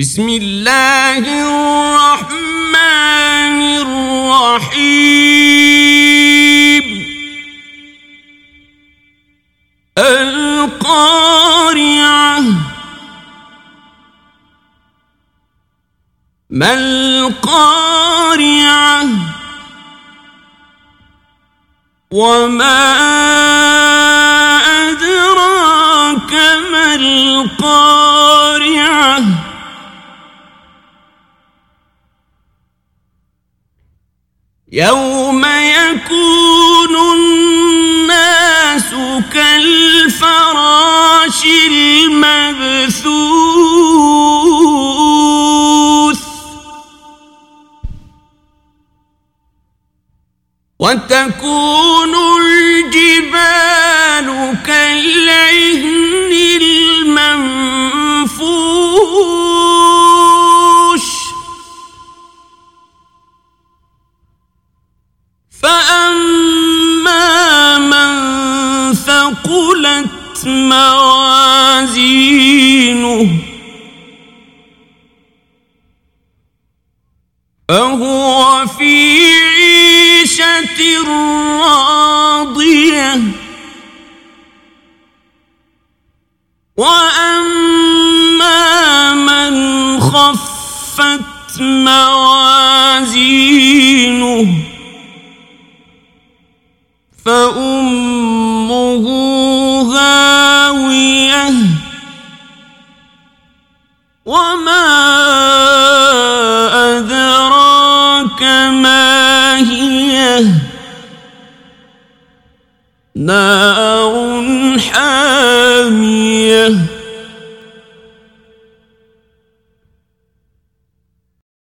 بسم الله الرحمن الرحيم. القارعة. ما القارعة؟ وما أدراك ما القارعة؟ يوم يكون الناس كالفراش المبثوث. وتكون الجبال ثقلت موازينه. فهو في عيشة راضية. وأما من خفت موازينه وما أدراك ما هي نار حامية